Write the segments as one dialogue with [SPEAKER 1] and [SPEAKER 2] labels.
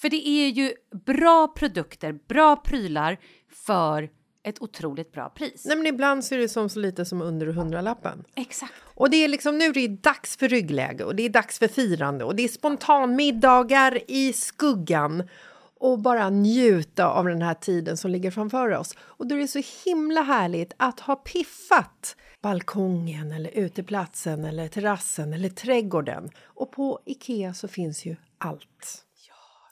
[SPEAKER 1] För det är ju bra produkter, bra prylar för ett otroligt bra pris.
[SPEAKER 2] Nej, men ibland så är det som så lite som under hundralappen.
[SPEAKER 1] Exakt.
[SPEAKER 2] Och det är liksom nu är det dags för ryggläge och det är dags för firande och det är spontanmiddagar i skuggan och bara njuta av den här tiden som ligger framför oss. Och då är det så himla härligt att ha piffat balkongen eller uteplatsen eller terrassen eller trädgården. Och på Ikea så finns ju allt.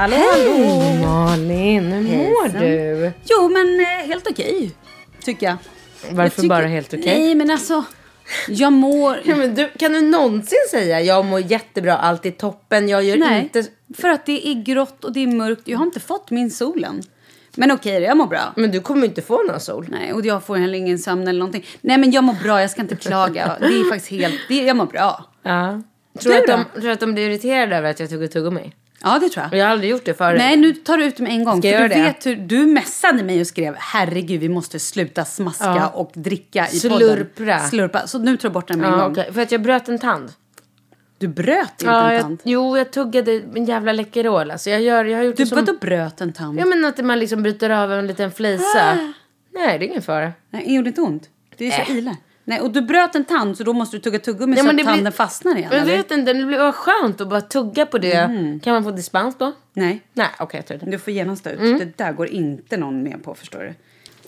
[SPEAKER 1] Hallå,
[SPEAKER 2] Hej Malin, hur mår
[SPEAKER 1] Hejsan.
[SPEAKER 2] du?
[SPEAKER 1] Jo, men eh, helt okej, tycker jag.
[SPEAKER 3] Varför
[SPEAKER 1] jag tycker,
[SPEAKER 3] bara helt okej?
[SPEAKER 1] Nej, men alltså, jag mår...
[SPEAKER 3] Ja, men du, kan du någonsin säga jag mår jättebra, allt är toppen, jag gör
[SPEAKER 1] Nej,
[SPEAKER 3] inte...
[SPEAKER 1] för att det är grått och det är mörkt. Jag har inte fått min solen. Men okej, jag mår bra.
[SPEAKER 3] Men du kommer inte få någon sol.
[SPEAKER 1] Nej, och jag får heller ingen sömn eller någonting. Nej, men jag mår bra, jag ska inte klaga. Det är faktiskt helt... Det, jag mår bra.
[SPEAKER 3] Ja. Tror
[SPEAKER 1] Du
[SPEAKER 3] att, de, tror att de blir irriterade över att jag tog ett tuggummi?
[SPEAKER 1] Ja, det tror jag.
[SPEAKER 3] jag har aldrig gjort det förut.
[SPEAKER 1] Nej, nu tar du ut mig en gång.
[SPEAKER 3] Ska
[SPEAKER 1] för du
[SPEAKER 3] det?
[SPEAKER 1] vet hur du messade mig och skrev herregud, vi måste sluta smaska
[SPEAKER 3] Ja.
[SPEAKER 1] och dricka i
[SPEAKER 3] Slurpra.
[SPEAKER 1] podden. Slurpa. Så nu tar jag bort den med en
[SPEAKER 3] Ja,
[SPEAKER 1] gång.
[SPEAKER 3] okej. För att jag bröt en tand.
[SPEAKER 1] Du bröt inte
[SPEAKER 3] Ja,
[SPEAKER 1] en
[SPEAKER 3] jag,
[SPEAKER 1] tand.
[SPEAKER 3] jo, jag tuggade en jävla Läkerol. Alltså jag, gör, jag har gjort
[SPEAKER 1] Du
[SPEAKER 3] det som...
[SPEAKER 1] vadå bröt en tand?
[SPEAKER 3] Ja, men att man liksom bryter av en liten flisa.
[SPEAKER 1] Ah.
[SPEAKER 3] Nej, det är ingen fara.
[SPEAKER 1] Nej, det gjorde inte ont. Det är så
[SPEAKER 3] Äh.
[SPEAKER 1] illa. Nej, och du bröt en tand så då måste du tugga tuggummi
[SPEAKER 3] Ja,
[SPEAKER 1] så att
[SPEAKER 3] det blir-
[SPEAKER 1] tanden fastnar igen.
[SPEAKER 3] Jag vet inte, det blir skönt att bara tugga på det.
[SPEAKER 1] Mm.
[SPEAKER 3] Kan man få dispens då?
[SPEAKER 1] Nej,
[SPEAKER 3] Nej, okej, jag tror det.
[SPEAKER 1] du får genast ut.
[SPEAKER 3] Mm.
[SPEAKER 1] Det där går inte någon med på, förstår du.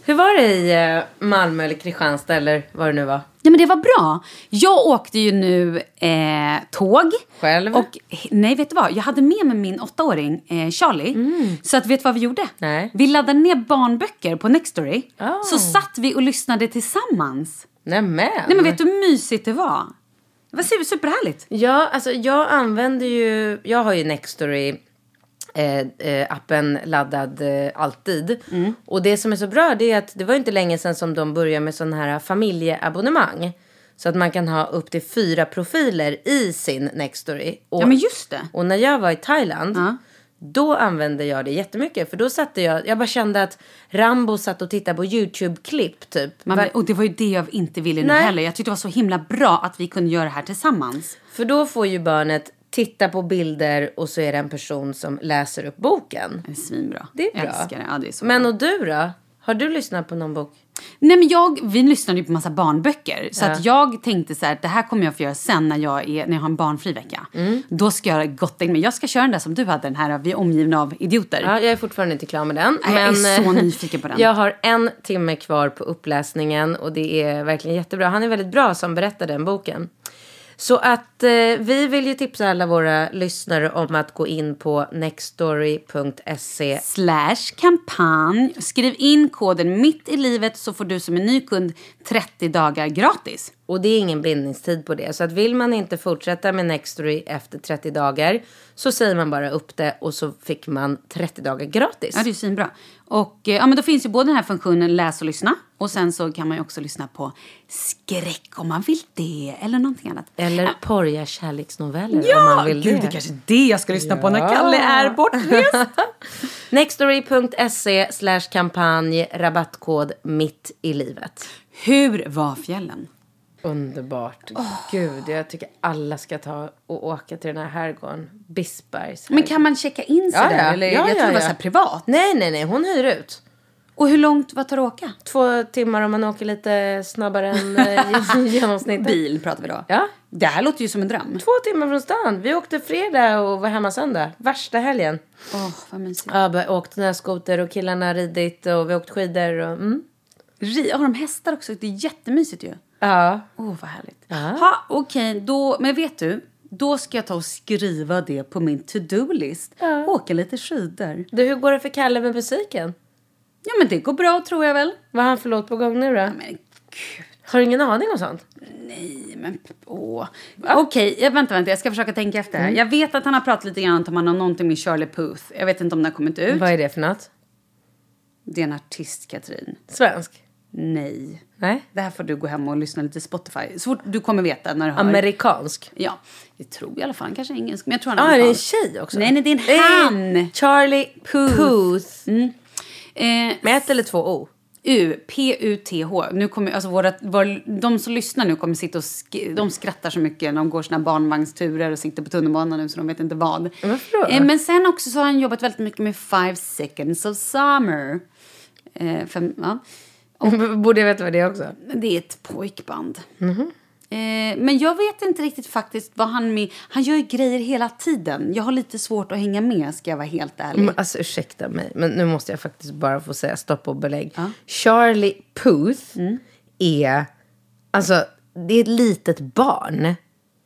[SPEAKER 3] Hur var det i eh, Malmö eller Kristianstad eller vad det nu var?
[SPEAKER 1] Ja, men det var bra. Jag åkte ju nu eh, tåg.
[SPEAKER 3] Själv?
[SPEAKER 1] Och, nej, vet du vad? Jag hade med mig min åttaåring eh, Charlie. Så att vet du vad vi gjorde?
[SPEAKER 3] Nej.
[SPEAKER 1] Vi laddade ner barnböcker på Nextory.
[SPEAKER 3] Oh.
[SPEAKER 1] Så satt vi och lyssnade tillsammans.
[SPEAKER 3] Nämen.
[SPEAKER 1] Nej, men vet du hur mysigt det var? Det var super- superhärligt.
[SPEAKER 3] Ja, alltså jag använder ju, jag har ju Nextory eh, eh, appen laddad eh, alltid. Och det som är så bra det är att det var inte länge sedan som de började med sån här familjeabonnemang. Så att man kan ha upp till fyra profiler i sin Nextory. Och,
[SPEAKER 1] Ja, men just det.
[SPEAKER 3] och när jag var i Thailand,
[SPEAKER 1] Ja.
[SPEAKER 3] Då använde jag det jättemycket. För då satte jag, jag bara kände att Rambo satt och tittade på YouTube-klipp typ.
[SPEAKER 1] Man, och det var ju det jag inte ville nu heller. Jag tyckte det var så himla bra att vi kunde göra det här tillsammans.
[SPEAKER 3] För då får ju barnet titta på bilder och så är det en person som läser upp boken.
[SPEAKER 1] Det är svinbra.
[SPEAKER 3] Det är bra.
[SPEAKER 1] Jag älskar det. Ja, det är så
[SPEAKER 3] Men och du då? Har du lyssnat på någon bok?
[SPEAKER 1] Nej, men jag, vi lyssnade ju på massa barnböcker. Så
[SPEAKER 3] Ja.
[SPEAKER 1] att jag tänkte så här, det här kommer jag få göra sen när jag, är, när jag har en barnfri vecka.
[SPEAKER 3] Mm.
[SPEAKER 1] Då ska jag göra gott men Jag ska köra den där som du hade, den här Vi är omgivna av idioter.
[SPEAKER 3] Ja, jag är fortfarande inte klar med den.
[SPEAKER 1] Nej, jag är
[SPEAKER 3] men,
[SPEAKER 1] så
[SPEAKER 3] eh,
[SPEAKER 1] nyfiken på den.
[SPEAKER 3] Jag har en timme kvar på uppläsningen och det är verkligen jättebra. Han är väldigt bra som berättar den boken. Så att eh, vi vill ju tipsa alla våra lyssnare om att gå in på nextstory.se.
[SPEAKER 1] Slash kampanj. Skriv in koden mitt i livet så får du som en ny kund 30 dagar gratis.
[SPEAKER 3] Och det är ingen bindningstid på det. Så att vill man inte fortsätta med Nextory efter 30 dagar så säger man bara upp det och så fick man 30 dagar gratis.
[SPEAKER 1] Ja, det är ju svinbra. Och eh, ja, men då finns ju både den här funktionen läs och lyssna. Och sen så kan man ju också lyssna på skräck om man vill det. Eller någonting annat.
[SPEAKER 3] Eller porriga kärleksnoveller om
[SPEAKER 1] Ja,
[SPEAKER 3] man vill
[SPEAKER 1] gud,
[SPEAKER 3] det.
[SPEAKER 1] det är kanske är det jag ska lyssna på när Kalle är bortrest.
[SPEAKER 3] Nextory.se slash kampanj rabattkod mitt i livet.
[SPEAKER 1] Hur var fjällen?
[SPEAKER 3] Underbart. Gud, jag tycker alla ska ta och åka till den här herrgården. Bispbergs
[SPEAKER 1] Men kan man checka in sig
[SPEAKER 3] Ja,
[SPEAKER 1] där?
[SPEAKER 3] ja.
[SPEAKER 1] Eller,
[SPEAKER 3] Ja,
[SPEAKER 1] jag
[SPEAKER 3] ja,
[SPEAKER 1] tror det var så här privat.
[SPEAKER 3] Nej, nej, nej. Hon hyr ut.
[SPEAKER 1] Och hur långt, vad tar det att åka?
[SPEAKER 3] Två timmar om man åker lite snabbare än eh, genomsnittet.
[SPEAKER 1] Bil pratar vi då.
[SPEAKER 3] Ja.
[SPEAKER 1] Det här låter ju som en dröm.
[SPEAKER 3] Två timmar från stan. Vi åkte fredag och var hemma söndag. Värsta helgen.
[SPEAKER 1] Åh, vad mysigt.
[SPEAKER 3] Ja, vi åkt snöskoter och killarna ridit och vi åkt skidor. Och, mm.
[SPEAKER 1] Ri- Har de hästar också? Det är jättemysigt ju.
[SPEAKER 3] Ja.
[SPEAKER 1] Åh, vad härligt. Ha, okej, då, men vet du? Då ska jag ta och skriva det på min to-do-list. Åka lite skidor.
[SPEAKER 3] Du, hur går det för Kalle med musiken?
[SPEAKER 1] Ja, men det går bra tror jag väl.
[SPEAKER 3] Vad har han för låt på gång nu då?
[SPEAKER 1] Men gud,
[SPEAKER 3] Har du ingen aning om sånt?
[SPEAKER 1] nej men åh. Okej, jag- vänta, vänta, jag ska försöka tänka efter. Jag vet att han har pratat lite grann om han har någonting med Charlie Puth. Jag vet inte om det har kommit ut.
[SPEAKER 3] Vad är det för något?
[SPEAKER 1] Det är en artist, Katrin.
[SPEAKER 3] Svensk?
[SPEAKER 1] Nej.
[SPEAKER 3] Nej.
[SPEAKER 1] Det här får du gå hem och lyssna lite Spotify. Så fort du kommer veta när du hör.
[SPEAKER 3] Amerikansk?
[SPEAKER 1] Ja, det tror jag i alla fall. Kanske är engelsk. Men jag tror han är
[SPEAKER 3] ah, är det en
[SPEAKER 1] amerikansk.
[SPEAKER 3] tjej också?
[SPEAKER 1] Nej, nej, det är en han.
[SPEAKER 3] Charlie Puth.
[SPEAKER 1] Eh,
[SPEAKER 3] Med ett eller två O?
[SPEAKER 1] U, P-U-T-H. Nu kommer, alltså våra, våra, de som lyssnar nu kommer sitta och sk- de skrattar så mycket. De går sina barnvagnsturer och sitter på tunnelbanan nu så de vet inte vad. Eh, men sen också så har han jobbat väldigt mycket med Five Seconds of Summer. Eh, fem, ja.
[SPEAKER 3] Borde jag veta vad det är också?
[SPEAKER 1] Det är ett pojkband.
[SPEAKER 3] Mhm.
[SPEAKER 1] Eh, men jag vet inte riktigt faktiskt vad han med. Han gör ju grejer hela tiden. Jag har lite svårt att hänga med ska jag vara helt ärlig.
[SPEAKER 3] Men, alltså ursäkta mig, men nu måste jag faktiskt bara få säga stopp och belägg. Charlie Puth är, alltså det är ett litet barn.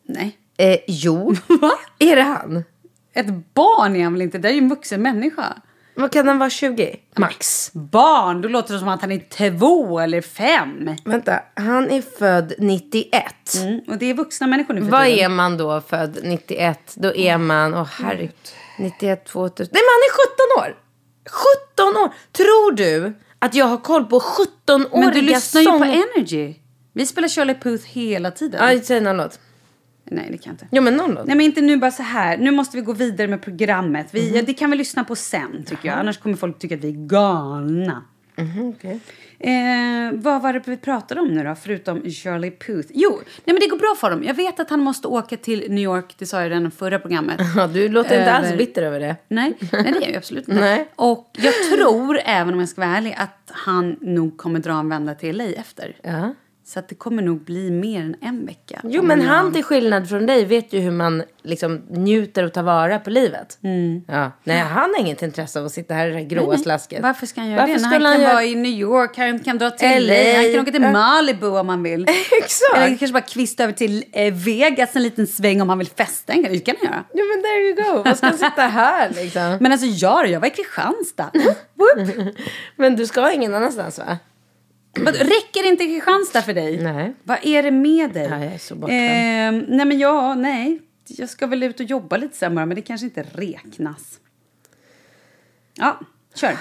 [SPEAKER 1] Nej.
[SPEAKER 3] Eh, jo, är det han?
[SPEAKER 1] Ett barn är han väl inte? Det är ju en vuxen människa.
[SPEAKER 3] Vad kan han vara, 20? Max.
[SPEAKER 1] Barn? Då låter det som att han är två eller fem.
[SPEAKER 3] Vänta, han är född 91.
[SPEAKER 1] Mm, och det är vuxna människor nu för
[SPEAKER 3] Vad
[SPEAKER 1] tiden.
[SPEAKER 3] är man då född 91? Då är man, åh herregud, 91, 2000. Nej men han är 17 år! 17 år! Tror du att jag har koll på 17-åriga
[SPEAKER 1] Men du lyssnar ju på Energy. Vi spelar Charlie Puth hela tiden.
[SPEAKER 3] Ja, säg någon låt.
[SPEAKER 1] Nej, det kan jag inte.
[SPEAKER 3] Jo men någon låt.
[SPEAKER 1] Nej men inte nu bara så här. Nu måste vi gå vidare med programmet. Vi, Det kan vi lyssna på sen tycker jag. Annars kommer folk tycka att vi är galna.
[SPEAKER 3] okej.
[SPEAKER 1] Eh, vad var det vi pratade om nu då? Förutom Charlie Puth. Jo, nej men det går bra för dem. Jag vet att han måste åka till New York. Det sa jag redan i förra programmet.
[SPEAKER 3] Ja, du låter inte alls
[SPEAKER 1] Över-
[SPEAKER 3] bitter över det.
[SPEAKER 1] Nej, nej det är jag absolut inte.
[SPEAKER 3] Nej.
[SPEAKER 1] Och jag tror, även om jag ska vara ärlig, att han nog kommer dra en vända till LA efter.
[SPEAKER 3] Ja.
[SPEAKER 1] Så att det kommer nog bli mer än en vecka.
[SPEAKER 3] Jo, men han till skillnad från dig vet ju hur man liksom njuter och tar vara på livet. Ja. Nej, han har inget intresse av att sitta här i det här gråa slasket.
[SPEAKER 1] Varför ska han göra
[SPEAKER 3] Varför
[SPEAKER 1] det? När
[SPEAKER 3] skulle
[SPEAKER 1] han kan
[SPEAKER 3] han göra-
[SPEAKER 1] vara i New York, han kan dra till
[SPEAKER 3] LA.
[SPEAKER 1] LA, han kan åka till. Malibu om han vill.
[SPEAKER 3] Exakt.
[SPEAKER 1] Eller kanske bara kvista över till eh, Vegas en liten sväng om han vill festa. Det kan han göra.
[SPEAKER 3] Ja, men there you go. Vad ska han sitta här liksom?
[SPEAKER 1] Men alltså jag, jag var i Kristianstad.
[SPEAKER 3] Men du ska ingen annanstans va?
[SPEAKER 1] Vad, räcker inte Kristianstad för dig?
[SPEAKER 3] Nej.
[SPEAKER 1] Vad är det med dig?
[SPEAKER 3] Ja, jag är så
[SPEAKER 1] eh, Nej men ja, nej. Jag ska väl ut och jobba lite sen bara, men det kanske inte räknas. Ja, kör.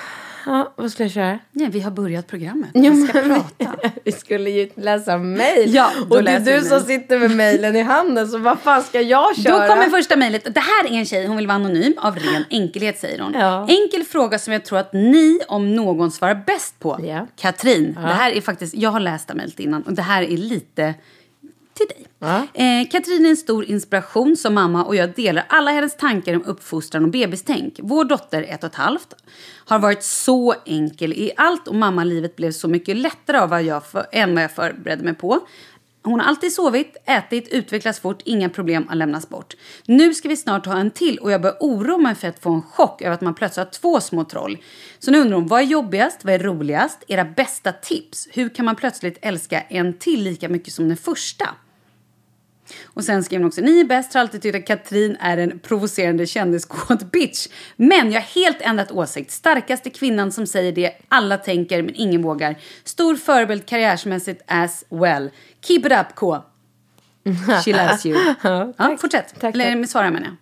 [SPEAKER 3] Ja, vad ska jag köra?
[SPEAKER 1] Nej, vi har börjat programmet.
[SPEAKER 3] Jo,
[SPEAKER 1] Vi ska
[SPEAKER 3] men-
[SPEAKER 1] prata.
[SPEAKER 3] Vi skulle ju läsa mejl.
[SPEAKER 1] Ja, då
[SPEAKER 3] och det är du som sitter med mejlen i handen, så vad fan ska jag
[SPEAKER 1] Då
[SPEAKER 3] köra?
[SPEAKER 1] kommer första mejlet. Det här är en tjej, hon vill vara anonym av ren enkelhet säger hon.
[SPEAKER 3] Ja.
[SPEAKER 1] Enkel fråga som jag tror att ni om någon svarar bäst på.
[SPEAKER 3] Ja.
[SPEAKER 1] Katrin, det här är faktiskt, jag har läst det mejlet innan och det här är lite till dig. Eh, Katrin är en stor inspiration som mamma och jag delar alla hennes tankar om uppfostran och bebistänk. Vår dotter, ett och ett halvt, har varit så enkel i allt och mammalivet blev så mycket lättare av vad jag för, än vad jag förberedde mig på. Hon har alltid sovit, ätit, utvecklats fort, inga problem att lämnas bort. Nu ska vi snart ha en till och jag börjar oroa mig för att få en chock över att man plötsligt har två små troll. Så nu undrar hon, vad är jobbigast, vad är roligast, era bästa tips? Hur kan man plötsligt älska en till lika mycket som den första? Och sen skrev hon också, ni är bäst, har alltid tyckt att Katrin är en provocerande kändiskåt bitch. Men jag har helt ändrat åsikt. Starkaste kvinnan som säger det alla tänker men ingen vågar. Stor förebild karriärsmässigt as well. Keep it up K. She loves you. ja, fortsätt.
[SPEAKER 3] tack,
[SPEAKER 1] Eller
[SPEAKER 3] tack.
[SPEAKER 1] med svara menar jag.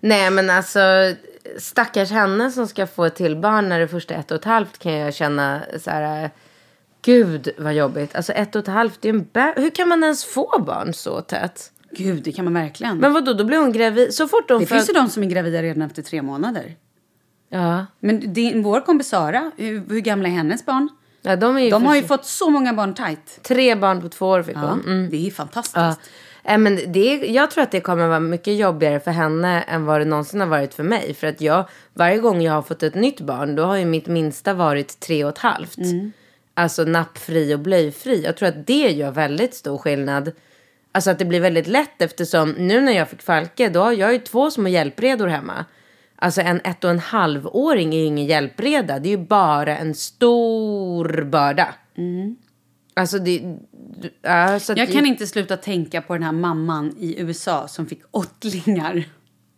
[SPEAKER 3] Nej, men alltså stackars henne som ska få ett till barn när det första ett och ett halvt kan jag känna så här. Gud vad jobbigt. Alltså ett och ett halvt, det är en bä- Hur kan man ens få barn så tätt?
[SPEAKER 1] Gud, det kan man verkligen.
[SPEAKER 3] Men vadå, då blir hon gravid. Så fort hon
[SPEAKER 1] det
[SPEAKER 3] föd-
[SPEAKER 1] finns ju de som är gravida redan efter tre månader.
[SPEAKER 3] Ja.
[SPEAKER 1] Men din, vår kompis Sara, hur, hur gamla är hennes barn?
[SPEAKER 3] ja, de är ju
[SPEAKER 1] De har ju fått så många barn tajt.
[SPEAKER 3] Tre barn på två år fick hon. Mm.
[SPEAKER 1] Det är fantastiskt.
[SPEAKER 3] Ja. Eh, Men det är, jag tror att det kommer vara mycket jobbigare för henne än vad det någonsin har varit för mig. För att jag, varje gång jag har fått ett nytt barn, då har ju mitt minsta varit tre och ett halvt. Alltså nappfri och blöjfri. Jag tror att det gör väldigt stor skillnad. Alltså att det blir väldigt lätt eftersom nu när jag fick Falke, då har jag ju två små hjälpredor hemma. Alltså en ett och en halv-åring är ju ingen hjälpreda. Det är ju bara en stor börda. Alltså det... att
[SPEAKER 1] Jag
[SPEAKER 3] det-
[SPEAKER 1] kan inte sluta tänka på den här mamman i USA som fick åttlingar.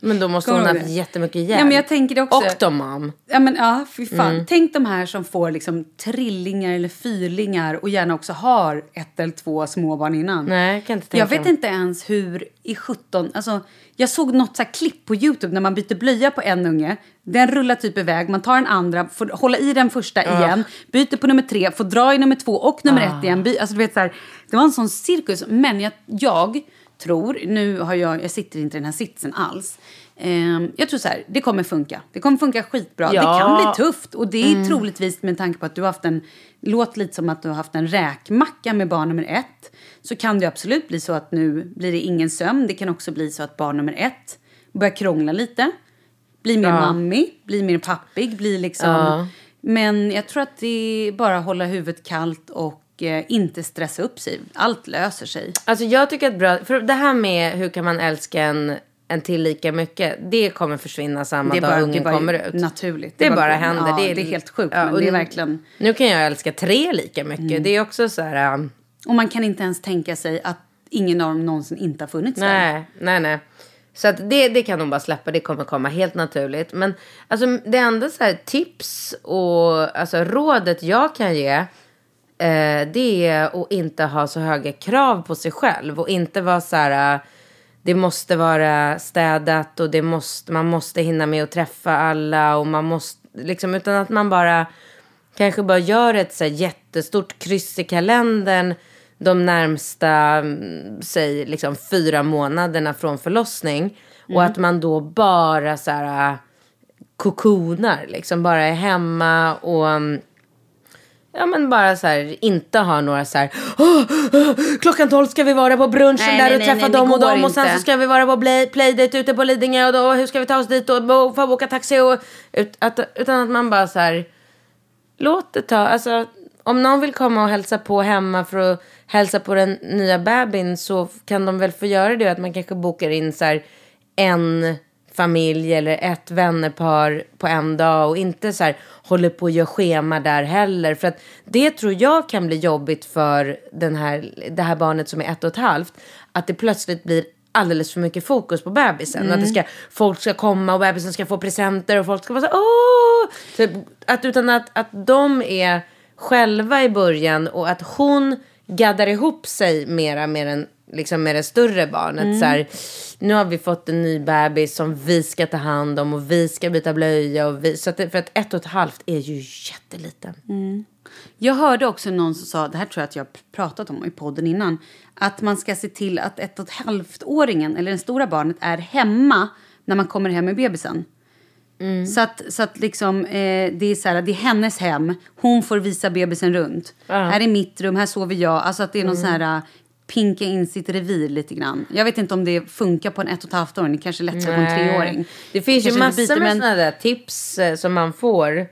[SPEAKER 3] Men då måste
[SPEAKER 1] Kommer
[SPEAKER 3] hon ha haft jättemycket hjälp.
[SPEAKER 1] Ja, men jag tänker det också.
[SPEAKER 3] Octomom.
[SPEAKER 1] Ja, men ja, fy fan.
[SPEAKER 3] Mm.
[SPEAKER 1] Tänk de här som får liksom trillingar eller fyrlingar och gärna också har ett eller två småbarn innan.
[SPEAKER 3] Nej, jag kan inte tänka
[SPEAKER 1] Jag vet inte ens hur i 17... Alltså, jag såg något så här klipp på Youtube när man byter blöja på en unge. Den rullar typ iväg, man tar den andra, får hålla i den första igen, byter på nummer tre, får dra i nummer två och nummer ett igen. By, alltså, du vet, så här, det var en sån cirkus. Men jag, jag tror, nu har jag, jag sitter inte i den här sitsen alls. Ehm, jag tror så här, det kommer funka. Det kommer funka skitbra.
[SPEAKER 3] Ja.
[SPEAKER 1] Det kan bli tufft och det är troligtvis med tanke på att du har haft en, låt lite som att du har haft en räkmacka med barn nummer ett. Så kan det absolut bli så att nu blir det ingen sömn. Det kan också bli så att barn nummer ett börjar krångla lite. Blir mer
[SPEAKER 3] Ja.
[SPEAKER 1] mammig, blir mer pappig, blir liksom...
[SPEAKER 3] Ja.
[SPEAKER 1] Men jag tror att det är bara att hålla huvudet kallt och eh, inte stressa upp sig. Allt löser sig.
[SPEAKER 3] Alltså jag tycker att bra, för det här med hur kan man älska en, en till lika mycket, det kommer försvinna samma
[SPEAKER 1] Det
[SPEAKER 3] dag
[SPEAKER 1] bara, det
[SPEAKER 3] ungen
[SPEAKER 1] bara
[SPEAKER 3] kommer ut.
[SPEAKER 1] naturligt.
[SPEAKER 3] Det, bara
[SPEAKER 1] går-
[SPEAKER 3] händer.
[SPEAKER 1] Ja,
[SPEAKER 3] det, är,
[SPEAKER 1] det är helt sjukt,
[SPEAKER 3] ja,
[SPEAKER 1] men det är verkligen...
[SPEAKER 3] Nu kan jag älska tre lika mycket. Det är också så här... um,
[SPEAKER 1] Och man kan inte ens tänka sig att ingen av dem någonsin inte har funnits där.
[SPEAKER 3] Nej, nej, nej. Så att det, det kan de bara släppa. Det kommer komma helt naturligt. Men alltså, det enda så här, tips och alltså, rådet jag kan ge. Eh, det är att inte ha så höga krav på sig själv. Och inte vara så här. eh, Det måste vara städat och det måste, man måste hinna med att träffa alla. Och man måste, liksom, utan att man bara kanske bara gör ett så jättestort kryss i kalendern de närmsta, mm, säg liksom fyra månaderna från förlossning. Och att man då bara så här äh, kokonar, liksom bara är hemma och mm, Ja men bara så här, inte ha några så här, "Åh, åh, klockan tolv ska vi vara på brunchen
[SPEAKER 1] Nej,
[SPEAKER 3] där
[SPEAKER 1] nej,
[SPEAKER 3] och träffa
[SPEAKER 1] nej,
[SPEAKER 3] dem och dem och sen
[SPEAKER 1] inte.
[SPEAKER 3] så ska vi vara på play, playdate ute på Lidingö och då hur ska vi ta oss dit och bo- få boka taxi och ut, att, utan att man bara så här, låt det ta, alltså om någon vill komma och hälsa på hemma för att hälsa på den nya bebisen så kan de väl få göra det. Att man kanske bokar in så här en familj eller ett vännerpar på en dag och inte så här håller på och gör schema där heller. För att det tror jag kan bli jobbigt för den här, det här barnet som är ett och ett halvt. Att det plötsligt blir alldeles för mycket fokus på bebisen.
[SPEAKER 1] Mm.
[SPEAKER 3] Att det ska, folk ska komma och bebisen ska få presenter och folk ska vara så åh! Typ, att, utan att, att de är själva i början och att hon gaddar ihop sig mera med den, liksom med det större barnet.
[SPEAKER 1] Mm.
[SPEAKER 3] Så här, nu har vi fått en ny bebis som vi ska ta hand om och vi ska byta blöja. Och vi, så att för att ett och ett halvt är ju jätteliten.
[SPEAKER 1] Jag hörde också någon som sa, det här tror jag att jag pratat om i podden innan, att man ska se till att ett och ett halvt-åringen, eller det stora barnet, är hemma när man kommer hem med bebisen. Så att, så att liksom, eh, det, är så här, det är hennes hem, hon får visa bebisen runt. Här är mitt rum, här sover jag. Alltså att det är någon sån här... Pinka in sitt revir lite grann. Jag vet inte om det funkar på en ett och ett halvt åring. Det kanske är lättare på en treåring.
[SPEAKER 3] Det finns ju
[SPEAKER 1] Kanske inte
[SPEAKER 3] massor
[SPEAKER 1] byter,
[SPEAKER 3] med
[SPEAKER 1] men-
[SPEAKER 3] sådana där tips eh, som man får.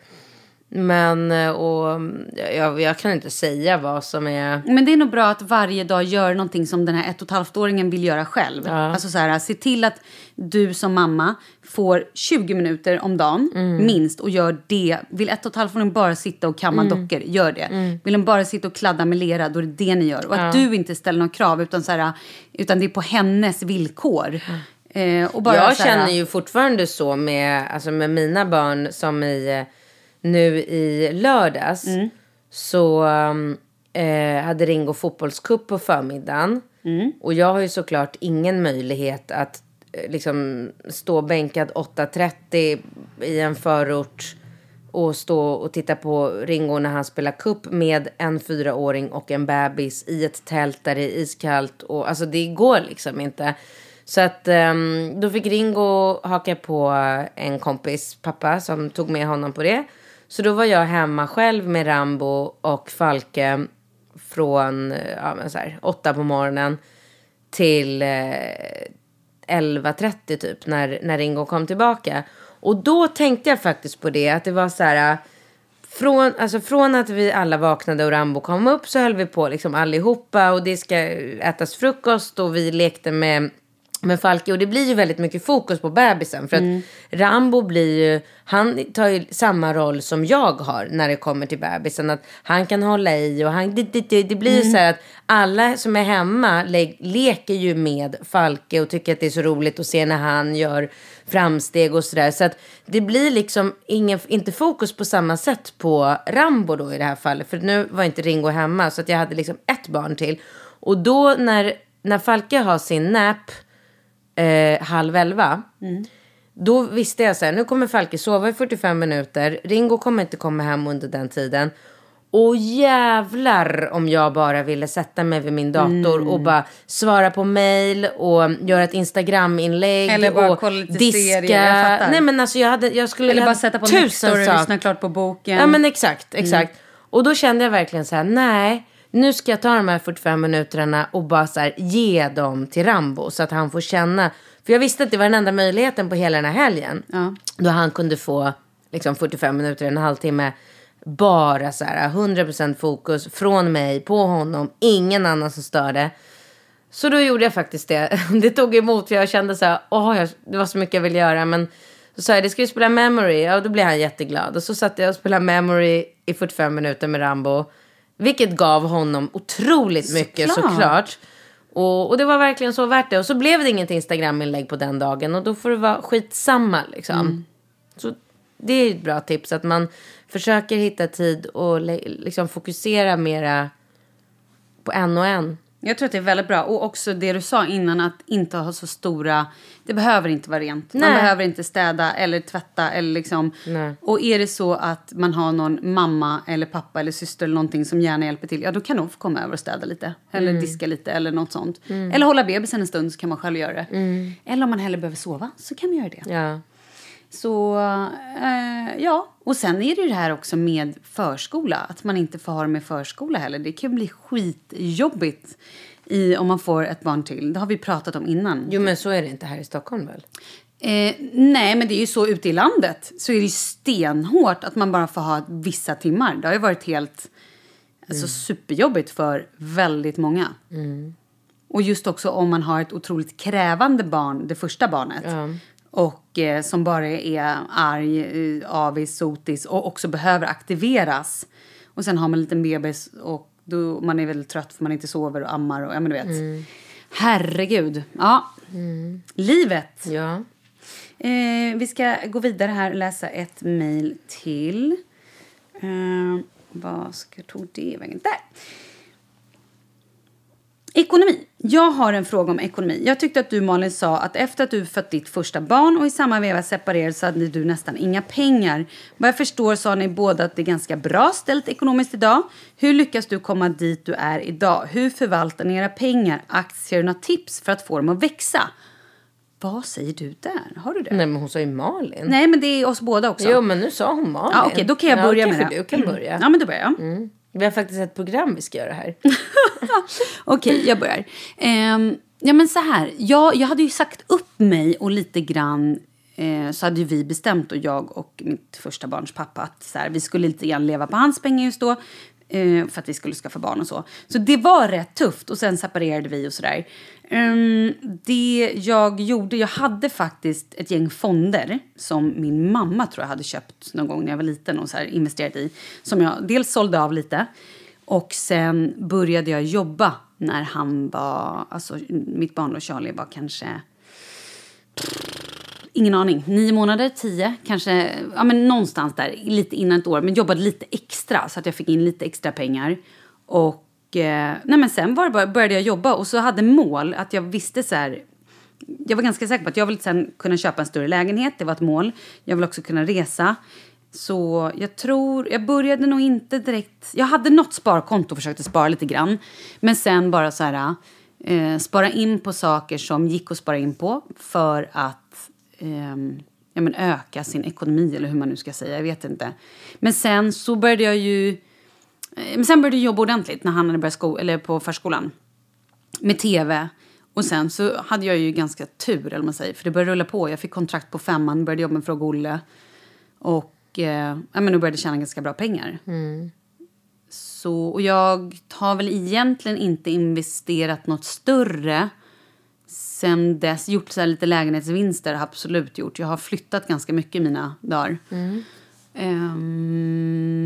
[SPEAKER 3] Men eh, och, mm, jag, jag kan inte säga vad som är...
[SPEAKER 1] Men det är nog bra att varje dag gör någonting som den här ett och ett halvt-åringen vill göra själv. Alltså så här, se till att du som mamma får 20 minuter om dagen
[SPEAKER 3] Mm.
[SPEAKER 1] minst och gör det. Vill ett och ett halvt-åringen bara sitta och kamma
[SPEAKER 3] Mm.
[SPEAKER 1] dockor, gör det. Vill de bara sitta och kladda med lera, då är det det ni gör. Och att du inte ställer några krav utan, så här, utan det är på hennes villkor. Eh, och bara
[SPEAKER 3] jag
[SPEAKER 1] så här,
[SPEAKER 3] känner ju fortfarande så med, alltså med mina barn som i, eh, nu i lördags.
[SPEAKER 1] Mm.
[SPEAKER 3] Så um, eh, hade Ringo fotbollscup på förmiddagen.
[SPEAKER 1] Mm.
[SPEAKER 3] Och jag har ju såklart ingen möjlighet att eh, liksom stå bänkad 8.30 i en förort och stå och titta på Ringo när han spelar kupp med en fyraåring och en bebis i ett tält där det är iskallt. Och, alltså det går liksom inte. Så att ehm, då fick Ringo haka på en kompis pappa som tog med honom på det. Så då var jag hemma själv med Rambo och Falke från ja, men så här, åtta på morgonen till eh, 11.30 typ när, när Ringo kom tillbaka. Och då tänkte jag faktiskt på det att det var så här. Eh, från, alltså från att vi alla vaknade och Rambo kom upp så höll vi på liksom allihopa och det ska ätas frukost och vi lekte med med Falke och det blir ju väldigt mycket fokus på bebisen för att Rambo blir ju, han tar ju samma roll som jag har när det kommer till bebisen. Att han kan hålla i och han, det, det, det, det blir ju så här att alla som är hemma le, leker ju med Falke och tycker att det är så roligt att se när han gör framsteg och sådär. Så att det blir liksom ingen, inte fokus på samma sätt på Rambo då i det här fallet. För nu var inte Ringo hemma så att jag hade liksom ett barn till. Och då när, när Falke har sin nap eh, halv elva. Då visste jag så här, nu kommer Falke sova i 45 minuter. Ringo kommer inte komma hem under den tiden. Och jävlar om jag bara ville sätta mig vid min dator och bara svara på mail och göra ett Instagram-inlägg.
[SPEAKER 1] Eller bara
[SPEAKER 3] och
[SPEAKER 1] kolla lite
[SPEAKER 3] diska.
[SPEAKER 1] serier, jag.
[SPEAKER 3] Nej men alltså jag hade, jag skulle
[SPEAKER 1] Eller bara sätta på Nextory och lyssna klart på boken.
[SPEAKER 3] Ja men exakt, exakt. Och då kände jag verkligen så här, nej, nu ska jag ta de här 45 minuterna och bara så här, ge dem till Rambo så att han får känna. För jag visste att det var den enda möjligheten på hela den här helgen. Då han kunde få liksom 45 minuter, en halvtimme. Bara så här 100% fokus från mig på honom, ingen annan som störde. Så då gjorde jag faktiskt det. Det tog emot för jag kände så här, åh, jag, det var så mycket jag ville göra. Men så sa jag, det ska vi spela Memory. Ja, då blev han jätteglad. Och så satt jag och spelade Memory i 45 minuter med Rambo. Vilket gav honom otroligt mycket
[SPEAKER 1] Såklart.
[SPEAKER 3] såklart. Och, och det var verkligen så värt det. Och så blev det inget Instagram-inlägg på den dagen. Och då får det vara skitsamma liksom. Så det är ett bra tips att man försöker hitta tid och liksom fokusera mera på en och en.
[SPEAKER 1] Jag tror att det är väldigt bra. Och också det du sa innan, att inte ha så stora... Det behöver inte vara rent. Man
[SPEAKER 3] Nej.
[SPEAKER 1] behöver inte städa eller tvätta. Eller liksom.
[SPEAKER 3] Nej.
[SPEAKER 1] Och är det så att man har någon mamma eller pappa eller syster eller någonting som gärna hjälper till, ja då kan de få komma över och städa lite. Eller
[SPEAKER 3] Mm.
[SPEAKER 1] diska lite eller något sånt. Eller hålla bebisen en stund så kan man själv göra det. Eller om man hellre behöver sova så kan man göra det.
[SPEAKER 3] Mm. Ja.
[SPEAKER 1] Så eh, ja, och sen är det ju det här också med förskola. Att man inte får ha det med förskola heller. Det kan bli skitjobbigt i, om man får ett barn till. Det har vi pratat om innan.
[SPEAKER 3] Jo men så är det inte här i Stockholm väl?
[SPEAKER 1] Eh, nej, men det är ju så ute i landet. Så är det ju stenhårt att man bara får ha vissa timmar. Det har ju varit helt Alltså superjobbigt för väldigt många. Och just också om man har ett otroligt krävande barn, det första barnet. Och eh, som bara är arg, eh, avis, sotis och också behöver aktiveras. Och sen har man en liten bebis och då man är väldigt trött för man inte sover och ammar och ja men du vet. Herregud. Ja. Livet.
[SPEAKER 3] Ja.
[SPEAKER 1] Eh, vi ska gå vidare här och läsa ett mejl till. Eh, vad ska tog det vägen? Där! Ekonomi. Jag har en fråga om ekonomi. Jag tyckte att du Malin sa att efter att du fött ditt första barn och i samma veva separerade så hade du nästan inga pengar. Vad jag förstår sa ni båda att det är ganska bra ställt ekonomiskt idag. Hur lyckas du komma dit du är idag? Hur förvaltar ni era pengar? Aktier och några tips för att få dem att växa? Vad säger du där? Har du det?
[SPEAKER 3] Nej men hon sa ju Malin.
[SPEAKER 1] Nej, men det är oss båda också.
[SPEAKER 3] Jo men nu sa hon Malin.
[SPEAKER 1] Ja, Okej, då kan jag börja
[SPEAKER 3] ja,
[SPEAKER 1] med det.
[SPEAKER 3] du kan börja.
[SPEAKER 1] Ja, men då börjar jag.
[SPEAKER 3] Mm. Vi har faktiskt ett program vi ska göra här.
[SPEAKER 1] Okej, jag börjar. Um, ja, men så här. Jag, jag hade ju sagt upp mig och lite grann eh, så hade ju vi bestämt, och jag och mitt första barns pappa, att så här, vi skulle lite grann leva på hans pengar just då. Eh, för att vi skulle skaffa barn och så. Så det var rätt tufft och sen separerade vi och sådär. Um, det jag gjorde, jag hade faktiskt ett gäng fonder som min mamma tror jag hade köpt någon gång när jag var liten och så här investerat i. Som jag dels sålde av lite och sen började jag jobba när han var, alltså mitt barn och Charlie var kanske Ingen aning. Nio månader, tio, kanske. Ja, men någonstans där, lite innan ett år. Men jobbade lite extra så att jag fick in lite extra pengar. Och Eh, nej, men sen var bara, började jag jobba och så hade mål att jag visste så här. Jag var ganska säker på att jag ville sen kunna köpa en större lägenhet. Det var ett mål. Jag ville också kunna resa. Så jag tror, jag började nog inte direkt. Jag hade något sparkonto och försökte spara lite grann. Men sen bara så här. Eh, spara in på saker som gick att spara in på för att eh, ja, men öka sin ekonomi eller hur man nu ska säga. Jag vet inte. Men sen så började jag ju eh, Men sen började jag jobba ordentligt när han hade börjat sko- eller på förskolan. Med tv. Och sen så hade jag ju ganska tur, eller man säger. För det började rulla på. Jag fick kontrakt på femman, började jobba med Fråga Olle. Och eh, ja, men då började jag tjäna ganska bra pengar. Så, och jag har väl egentligen inte investerat något större sen dess. Gjort så lite lägenhetsvinster har absolut gjort. Jag har flyttat ganska mycket i mina dagar. Ehm,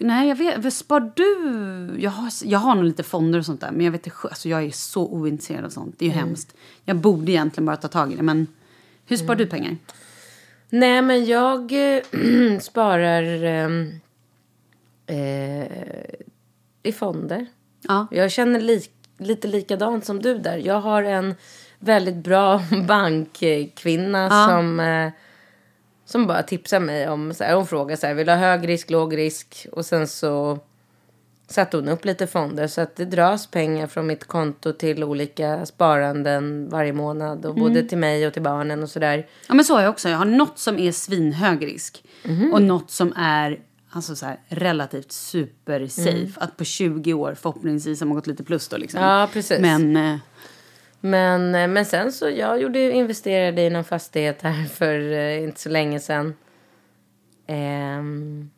[SPEAKER 1] Nej, jag vet. Spar du? Jag har, jag har nog lite fonder och sånt där. Men jag vet inte, alltså jag är så ointresserad av sånt. Det är ju hemskt. Jag borde egentligen bara ta tag i det. Men hur sparar du pengar?
[SPEAKER 3] Nej, men jag eh, sparar eh, i fonder.
[SPEAKER 1] Ja.
[SPEAKER 3] Jag känner lik, lite likadant som du där. Jag har en väldigt bra bankkvinna
[SPEAKER 1] Ja.
[SPEAKER 3] som, eh, som bara tipsade mig om, så här, hon frågade så här, vill du ha hög risk, låg risk? Och sen så satte hon upp lite fonder så att det dras pengar från mitt konto till olika sparanden varje månad och både till mig och till barnen och sådär.
[SPEAKER 1] Ja men så har jag också. Jag har något som är svinhög risk.
[SPEAKER 3] Mhm.
[SPEAKER 1] Och något som är alltså så här, relativt super safe. Att på 20 år förhoppningsvis har man gått lite plus då liksom.
[SPEAKER 3] Ja, precis.
[SPEAKER 1] Men eh,
[SPEAKER 3] Men, eh, men sen så jag gjorde, investerade i någon fastighet här för eh, inte så länge sedan. Ehm,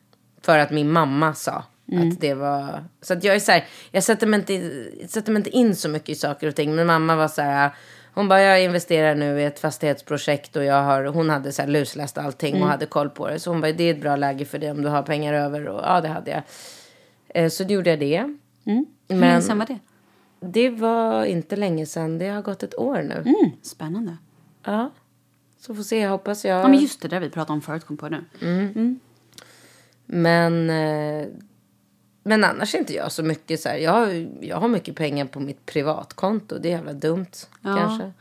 [SPEAKER 3] för att min mamma sa att det var... Så att jag är så här, jag sätter mig, inte, sätter mig inte in så mycket i saker och ting. Men mamma var så här, hon bara jag investerar nu i ett fastighetsprojekt och jag har, hon hade så här lusläst allting och hade koll på det. Så hon bara det är ett bra läge för dig om du har pengar över. Och ja det hade jag. Eh, så då gjorde jag det.
[SPEAKER 1] hur
[SPEAKER 3] Men-
[SPEAKER 1] länge sedan var det?
[SPEAKER 3] Det var inte länge sedan, det har gått ett år nu.
[SPEAKER 1] Mm, spännande.
[SPEAKER 3] Ja. Så får se, hoppas jag.
[SPEAKER 1] Ja men just det där vi pratade om förut kom på nu.
[SPEAKER 3] Men, eh, men annars är inte jag så mycket så här. Jag har, jag har mycket pengar på mitt privatkonto. Det är jävla dumt
[SPEAKER 1] Ja.
[SPEAKER 3] kanske.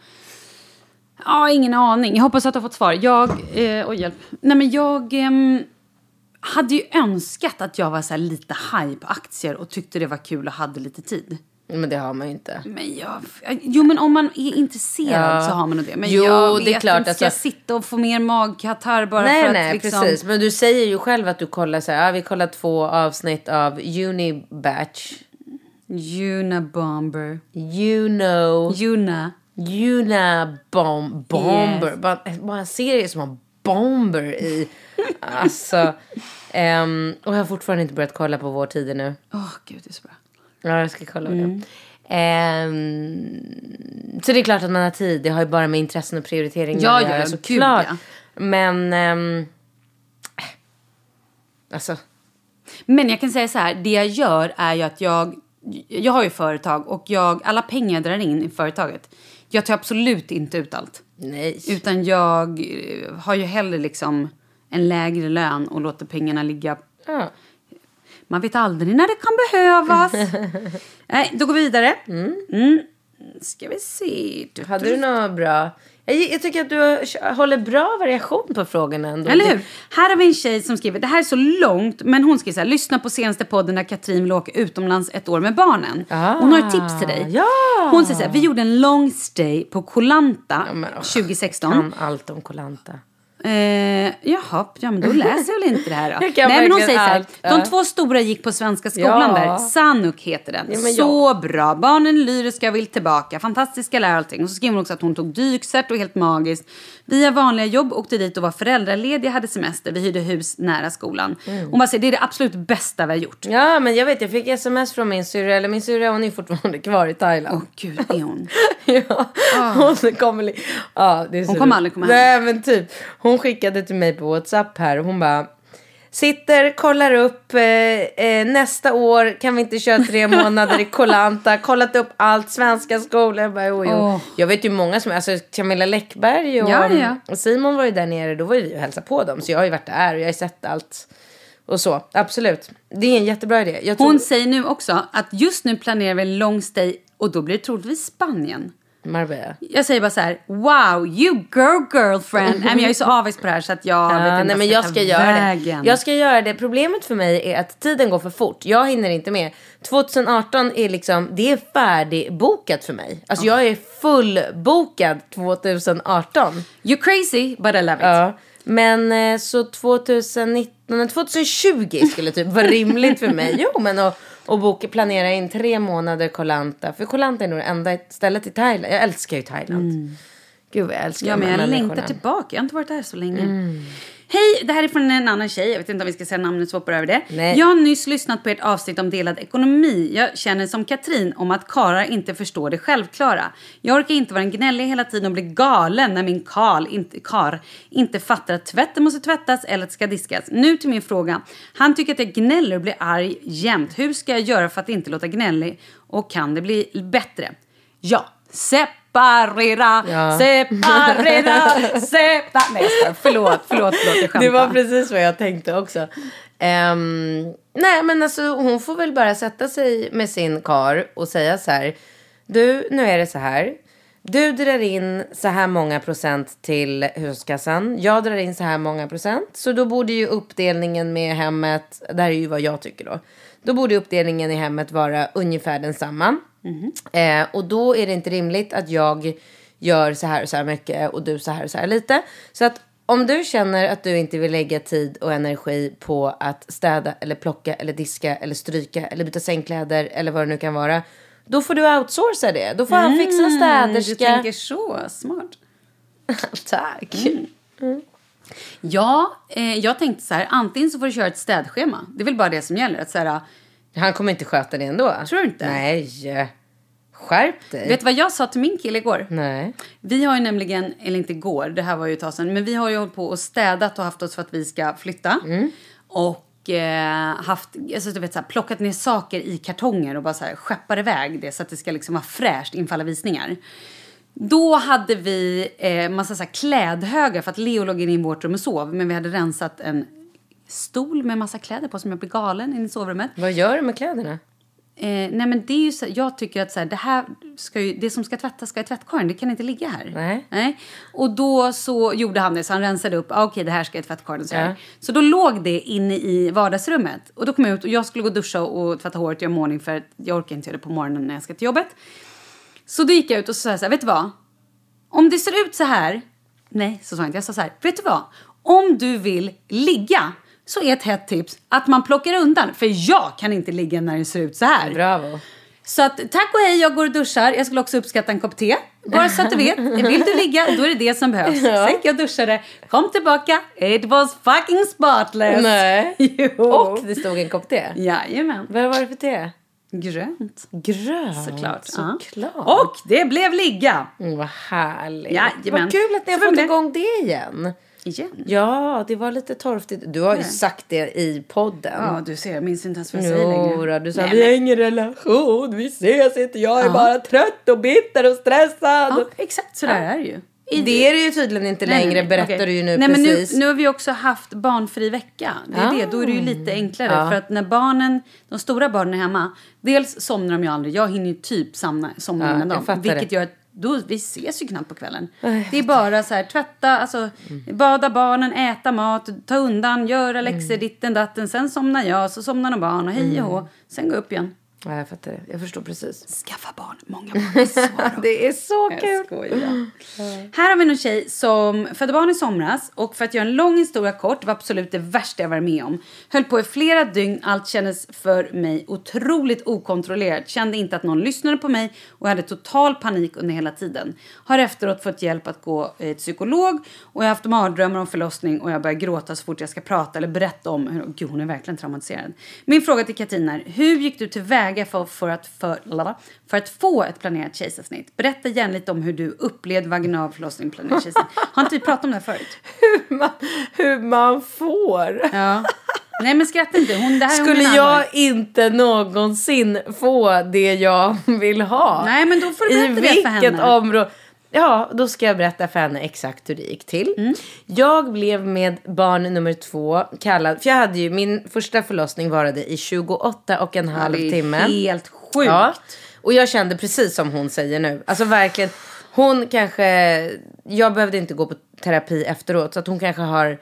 [SPEAKER 1] Ja, ingen aning. Jag hoppas att du har fått svar. Jag, eh, oj hjälp. Nej men jag ehm, hade ju önskat att jag var så lite high på aktier och tyckte det var kul och hade lite tid.
[SPEAKER 3] Men det har man ju inte.
[SPEAKER 1] Men jag, jo men om man är intresserad
[SPEAKER 3] Ja.
[SPEAKER 1] så har man nog det. Men
[SPEAKER 3] Jo,
[SPEAKER 1] jag vet
[SPEAKER 3] det är klart,
[SPEAKER 1] inte, ska jag
[SPEAKER 3] alltså-
[SPEAKER 1] sitta och få mer magkatarr bara
[SPEAKER 3] nej,
[SPEAKER 1] för att
[SPEAKER 3] nej,
[SPEAKER 1] liksom...
[SPEAKER 3] precis. Men du säger ju själv att du kollar så här. Ja, vi kollar två avsnitt av Unibatch.
[SPEAKER 1] Unabomber.
[SPEAKER 3] You know.
[SPEAKER 1] Una.
[SPEAKER 3] Unabom Bomber.
[SPEAKER 1] Yes.
[SPEAKER 3] Bara, bara en serie som har bomber i. Alltså. ehm, och jag har fortfarande inte börjat kolla på Vår tider nu.
[SPEAKER 1] Åh gud, det är så bra.
[SPEAKER 3] Ja, jag ska kolla på
[SPEAKER 1] Mm.
[SPEAKER 3] det. Ehm, så det är klart att man har tid. Det har ju bara med intressen och prioriteringar
[SPEAKER 1] Ja,
[SPEAKER 3] att
[SPEAKER 1] ja,
[SPEAKER 3] göra
[SPEAKER 1] ja,
[SPEAKER 3] såklart.
[SPEAKER 1] gud,
[SPEAKER 3] Men... ehm, alltså.
[SPEAKER 1] Men jag kan säga så här, det jag gör är ju att jag, jag har ju företag och jag, alla pengar jag drar in i företaget, jag tar absolut inte ut allt.
[SPEAKER 3] Nej.
[SPEAKER 1] Utan jag har ju hellre liksom en lägre lön och låter pengarna ligga.
[SPEAKER 3] Ja.
[SPEAKER 1] Man vet aldrig när det kan behövas. Nej, då går vi vidare. Mm. Ska vi se. Du,
[SPEAKER 3] Hade du något bra? Jag, jag tycker att du håller bra variation på frågorna ändå.
[SPEAKER 1] Eller hur? Här har vi en tjej som skriver, det här är så långt, men hon skriver så här, lyssna på senaste podden när Katrin vill åka utomlands ett år med barnen. Hon har ett tips till dig.
[SPEAKER 3] ja.
[SPEAKER 1] Hon säger så här, vi gjorde en long stay på Koh Lanta
[SPEAKER 3] men, åh,
[SPEAKER 1] 2016.
[SPEAKER 3] Kan allt om Kolanta.
[SPEAKER 1] Eh, jaha, ja men då läser jag väl inte det här då. Nej men hon säger så här, de två stora gick på Svenska skolan
[SPEAKER 3] Ja.
[SPEAKER 1] där. Sanuk heter den.
[SPEAKER 3] Ja,
[SPEAKER 1] så bra. Barnen lyriska vill tillbaka. Fantastiska lärare och allting. Och så skriver hon också att hon tog dykcert och helt magiskt. Vi har vanliga jobb, åkte dit och var föräldralediga, hade semester. Vi hyrde hus nära skolan.
[SPEAKER 3] Mm.
[SPEAKER 1] Hon bara säger, det är det absolut bästa vi har gjort.
[SPEAKER 3] Ja, men jag vet, jag fick sms från min syrra, eller min syrra hon är fortfarande kvar i Thailand.
[SPEAKER 1] Åh gud, är hon?
[SPEAKER 3] ja, hon kommer... Ja, det är så
[SPEAKER 1] Ah. Hon kommer aldrig komma hem.
[SPEAKER 3] Nej, men typ. Hon skickade till mig på WhatsApp här. Hon bara... Sitter, kollar upp. Eh, eh, nästa år kan vi inte köra tre månader i Kolanta. Kollat upp allt. Svenska skolor. Jag, bara, jo, jo.
[SPEAKER 1] Åh.
[SPEAKER 3] jag vet ju många som... Alltså Camilla Läckberg och,
[SPEAKER 1] Ja, ja.
[SPEAKER 3] och Simon var ju där nere. Då var ju vi och hälsade på dem. Så jag har ju varit där och jag har sett allt. Och så. Absolut. Det är en jättebra idé. Tror...
[SPEAKER 1] Hon säger nu också att just nu planerar vi en long stay och då blir det troligtvis Spanien.
[SPEAKER 3] Marbella.
[SPEAKER 1] Jag säger bara så här, wow, you girl girlfriend. Nej, men jag är så avis på det här så att jag vet
[SPEAKER 3] Ja,
[SPEAKER 1] inte
[SPEAKER 3] nej, men jag ska göra
[SPEAKER 1] vägen.
[SPEAKER 3] det. Jag ska göra det. Problemet för mig är att tiden går för fort. Jag hinner inte med. 2018 är liksom, det är färdigbokat för mig. Alltså jag är fullbokad 2018.
[SPEAKER 1] You're crazy, but I love it.
[SPEAKER 3] Ja. Men eh, så 2019, nej, 2020 skulle typ vara rimligt för mig. Jo, men att och boka, planera in tre månader Kolanta. För Kolanta är nog det enda stället i Thailand. Jag älskar ju Thailand. Gud vad jag älskar
[SPEAKER 1] Mm. Ja, men jag längtar tillbaka. Jag har inte varit där så länge.
[SPEAKER 3] Mm.
[SPEAKER 1] Hej, det här är från en annan tjej. Jag vet inte om vi ska säga namnet så hoppar över det.
[SPEAKER 3] Nej.
[SPEAKER 1] Jag har nyss lyssnat på ert avsnitt om delad ekonomi. Jag känner som Katrin om att karar inte förstår det självklara. Jag orkar inte vara en gnällig hela tiden och bli galen när min karl inte, kar inte fattar att tvätten måste tvättas eller att det ska diskas. Nu till min fråga. Han tycker att jag gnäller och blir arg jämt. Hur ska jag göra för att inte låta gnällig? Och kan det bli bättre? Ja, separera,
[SPEAKER 3] Ja.
[SPEAKER 1] separera, separera. Nej, jag. Förlåt, förlåt, förlåt. Jag skämtar.
[SPEAKER 3] Det var precis vad jag tänkte också. Ehm, nej, men alltså hon får väl bara sätta sig med sin kar och säga så här. Du, nu är det så här. du drar in så här många procent till huskassan. Jag drar in så här många procent. Så då borde ju uppdelningen med hemmet, det här är ju vad jag tycker då. Då borde uppdelningen i hemmet vara ungefär densamma. Eh, och då är det inte rimligt att jag gör så här och så här mycket och du så här och så här lite. Så att om du känner att du inte vill lägga tid och energi på att städa eller plocka eller diska eller stryka eller byta sängkläder eller vad det nu kan vara. Då får du outsourca det. Då får han fixa en städerska.
[SPEAKER 1] Du tänker så, smart.
[SPEAKER 3] Tack.
[SPEAKER 1] Ja, eh, jag tänkte så här, antingen så får du köra ett städschema. Det är väl bara det som gäller. Att så här,
[SPEAKER 3] Han kommer inte sköta det ändå.
[SPEAKER 1] Tror du inte?
[SPEAKER 3] Nej. Skärp dig.
[SPEAKER 1] vet du vad jag sa till min kille igår?
[SPEAKER 3] Nej.
[SPEAKER 1] Vi har ju nämligen, eller inte igår, det här var ju ett tag sedan, men vi har ju hållit på och städat och haft oss för att vi ska flytta. Och eh, haft, alltså, du vet, så här, plockat ner saker i kartonger och bara så här, skeppar iväg det så att det ska liksom vara fräscht inför alla visningar. Då hade vi eh, massa så här, klädhögar för att Leo låg inne i vårt rum och sov. Men vi hade rensat en stol med massa kläder på som jag blir galen inne i sovrummet.
[SPEAKER 3] Vad gör du med kläderna?
[SPEAKER 1] Eh, nej men det är ju så, jag tycker att så här, det här ska ju, det som ska tvättas ska i tvättkorgen, det kan inte ligga här.
[SPEAKER 3] Nej.
[SPEAKER 1] Och då så gjorde han det, så han rensade upp, ah, okej det här ska i tvättkorgen. Så.
[SPEAKER 3] Ja.
[SPEAKER 1] så då låg det inne i vardagsrummet. Och då kom jag ut och jag skulle gå och duscha och tvätta håret och göra ordning för jag orkar inte göra det på morgonen när jag ska till jobbet. Så då gick jag ut och sa så här, vet du vad? Om det ser ut så här, nej så sa jag inte, jag sa så här, vet du vad? Om du vill ligga så är ett hett tips att man plockar undan. För jag kan inte ligga när det ser ut så här.
[SPEAKER 3] Bravo.
[SPEAKER 1] Så att tack och hej, jag går och duschar. Jag skulle också uppskatta en kopp te. Bara så att du vet. Vill du ligga, då är det det som behövs. Sen gick jag duschade, kom tillbaka. It was fucking spotless.
[SPEAKER 3] Nej.
[SPEAKER 1] Jo.
[SPEAKER 3] Och det stod en kopp te.
[SPEAKER 1] Jajamän.
[SPEAKER 3] Vad var det för te?
[SPEAKER 1] Grönt.
[SPEAKER 3] Grönt.
[SPEAKER 1] Såklart. ja.
[SPEAKER 3] Såklart.
[SPEAKER 1] Och det blev ligga.
[SPEAKER 3] Mm, vad härligt.
[SPEAKER 1] Jajamän.
[SPEAKER 3] Vad kul att ni har fått igång det igen.
[SPEAKER 1] Igen.
[SPEAKER 3] Ja, det var lite torftigt. Du har ju sagt det i podden.
[SPEAKER 1] Ja, du ser. Jag minns inte ens vad jag säger längre.
[SPEAKER 3] du sa
[SPEAKER 1] Nej,
[SPEAKER 3] vi har
[SPEAKER 1] men-
[SPEAKER 3] ingen relation, vi ses inte, jag är
[SPEAKER 1] Ja.
[SPEAKER 3] bara trött och bitter och stressad.
[SPEAKER 1] Ja, exakt så där är det ju. I-
[SPEAKER 3] Det är det ju tydligen inte
[SPEAKER 1] Nej,
[SPEAKER 3] längre,
[SPEAKER 1] nej, nej.
[SPEAKER 3] berättar
[SPEAKER 1] Okej.
[SPEAKER 3] du ju nu
[SPEAKER 1] nej,
[SPEAKER 3] precis.
[SPEAKER 1] Men nu, nu har vi också haft barnfri vecka. Det är
[SPEAKER 3] Ah.
[SPEAKER 1] det. Då är det ju lite enklare.
[SPEAKER 3] Ja.
[SPEAKER 1] För att när barnen, de stora barnen är hemma, dels somnar de ju aldrig. Jag hinner ju typ somna, somna
[SPEAKER 3] Ja,
[SPEAKER 1] innan dem. Vilket
[SPEAKER 3] det.
[SPEAKER 1] gör att då, vi ses ju knappt på kvällen. Det är bara så här, tvätta, alltså, bada barnen, äta mat, ta undan, göra läxor, ditten datten. Sen somnar jag, så somnar de barn och hej och hå. Sen gå upp igen.
[SPEAKER 3] Ja, jag fattar det. Jag förstår precis.
[SPEAKER 1] Skaffa barn, många barn. Svara.
[SPEAKER 3] Det är så kul.
[SPEAKER 1] skojar. Här har vi en tjej som födde barn i somras och för att göra en lång historia kort var absolut det värsta jag varit med om. Höll på i flera dygn, allt kändes för mig otroligt okontrollerat. Kände inte att någon lyssnade på mig och hade total panik under hela tiden. Har efteråt fått hjälp att gå till psykolog och jag har haft mardrömmar om förlossning och jag börjar gråta så fort jag ska prata eller berätta om hur, gud hon är verkligen traumatiserad. Min fråga till Katina är, hur gick du tillväga för, för, att, för, för att få ett planerat kejsarsnitt? Berätta gärna lite om hur du upplevde vaginal förlossning planerat kejsarsnitt. Har inte vi pratat om det här förut?
[SPEAKER 3] Hur man, hur man får.
[SPEAKER 1] Ja. Nej men skratta inte. Hon, det här
[SPEAKER 3] Skulle jag inte någonsin få det jag vill ha?
[SPEAKER 1] Nej, men då får du
[SPEAKER 3] I
[SPEAKER 1] berätta det för
[SPEAKER 3] vilket
[SPEAKER 1] henne.
[SPEAKER 3] område? Ja, då ska jag berätta för henne exakt hur det gick till.
[SPEAKER 1] Mm.
[SPEAKER 3] Jag blev med barn nummer två kallad, för jag hade ju, min första förlossning varade i 28 och en halv
[SPEAKER 1] det är
[SPEAKER 3] timme.
[SPEAKER 1] helt sjukt.
[SPEAKER 3] Ja, och jag kände precis som hon säger nu. Alltså verkligen, hon kanske, jag behövde inte gå på terapi efteråt så att hon kanske har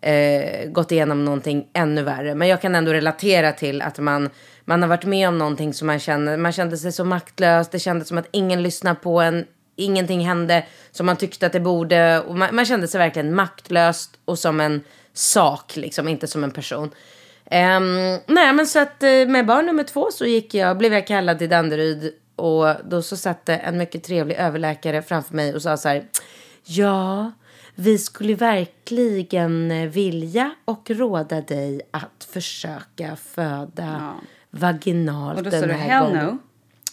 [SPEAKER 3] eh, gått igenom någonting ännu värre. Men jag kan ändå relatera till att man, man har varit med om någonting som man känner, man kände sig så maktlös, det kändes som att ingen lyssnade på en, ingenting hände som man tyckte att det borde. Och man, man kände sig verkligen maktlös och som en sak, liksom, inte som en person. Ehm, nej men så att eh, med barn nummer två så gick jag, blev jag kallad till Danderyd och då så satt en mycket trevlig överläkare framför mig och sa så här. Ja, vi skulle verkligen vilja och råda dig att försöka föda vaginalt
[SPEAKER 1] Och då
[SPEAKER 3] den här gången.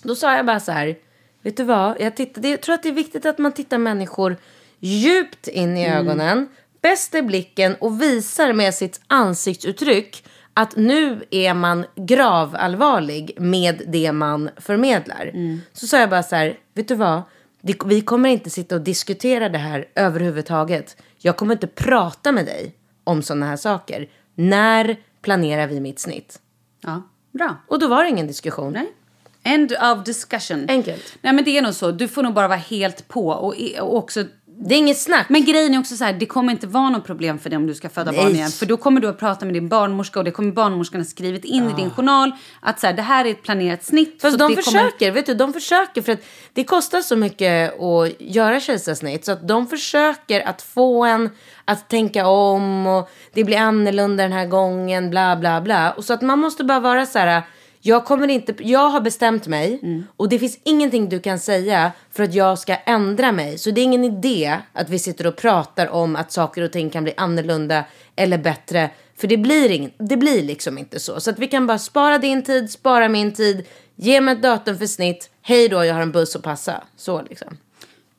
[SPEAKER 3] Då sa jag bara så här, vet du vad? Jag, tittade, jag tror att det är viktigt att man tittar människor djupt in i ögonen, bäst i blicken och visar med sitt ansiktsuttryck att nu är man gravallvarlig med det man förmedlar. Så sa jag bara så här, vet du vad? Vi kommer inte sitta och diskutera det här överhuvudtaget. Jag kommer inte prata med dig om sådana här saker. När planerar vi mitt snitt?
[SPEAKER 1] Ja, bra.
[SPEAKER 3] Och då var det ingen diskussion.
[SPEAKER 1] Nej. End of discussion.
[SPEAKER 3] Enkelt.
[SPEAKER 1] Nej men det är nog så. Du får nog bara vara helt på. Och, och också
[SPEAKER 3] Det är inget snack.
[SPEAKER 1] Men grejen är också så här, det kommer inte vara något problem för dig om du ska föda barn
[SPEAKER 3] Nej.
[SPEAKER 1] igen. För då kommer du att prata med din barnmorska och det kommer barnmorskan ha skrivit in i din journal. Att så här, det här är ett planerat snitt.
[SPEAKER 3] Fast
[SPEAKER 1] så
[SPEAKER 3] de försöker, vet du, de försöker för att det kostar så mycket att göra kejsarsnitt så att de försöker att få en att tänka om och det blir annorlunda den här gången, bla bla bla. Och så att man måste bara vara så här, jag kommer inte, jag har bestämt mig och det finns ingenting du kan säga för att jag ska ändra mig. Så det är ingen idé att vi sitter och pratar om att saker och ting kan bli annorlunda eller bättre. För det blir, ingen, det blir liksom inte så. Så att vi kan bara spara din tid, spara min tid, ge mig ett datum för snitt, hej då, jag har en buss att passa. Så liksom.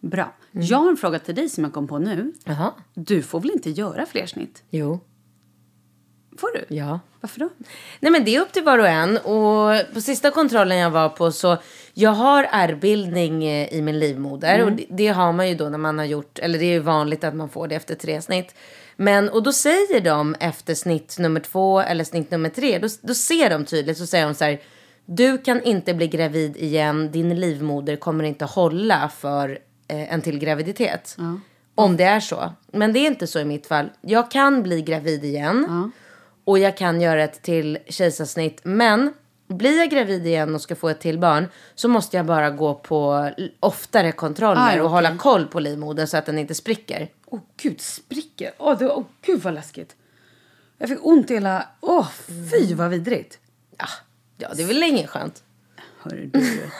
[SPEAKER 1] Bra. Jag har en fråga till dig som jag kom på nu.
[SPEAKER 3] Jaha.
[SPEAKER 1] Du får väl inte göra fler snitt?
[SPEAKER 3] Jo.
[SPEAKER 1] Får du?
[SPEAKER 3] Ja.
[SPEAKER 1] Varför då?
[SPEAKER 3] Nej men det är upp till var och en. Och på sista kontrollen jag var på så jag har ärrbildning eh, i min livmoder. Och det, det har man ju då när man har gjort, eller det är ju vanligt att man får det efter tre snitt. Men och då säger de efter snitt nummer två eller snitt nummer tre, då, då ser de tydligt så säger de så här. Du kan inte bli gravid igen, din livmoder kommer inte hålla för eh, en till graviditet. Om det är så. Men det är inte så i mitt fall. Jag kan bli gravid igen. Och jag kan göra ett till kejsarsnitt. Men blir jag gravid igen och ska få ett till barn så måste jag bara gå på oftare kontroller
[SPEAKER 1] Ah, ja,
[SPEAKER 3] och hålla koll på livmodern så att den inte spricker.
[SPEAKER 1] Åh gud, spricker. Åh, det, åh gud vad läskigt. Jag fick ont i hela... Åh, fy vad vidrigt.
[SPEAKER 3] Ja, ja det är väl inget skönt.
[SPEAKER 1] Hörru du.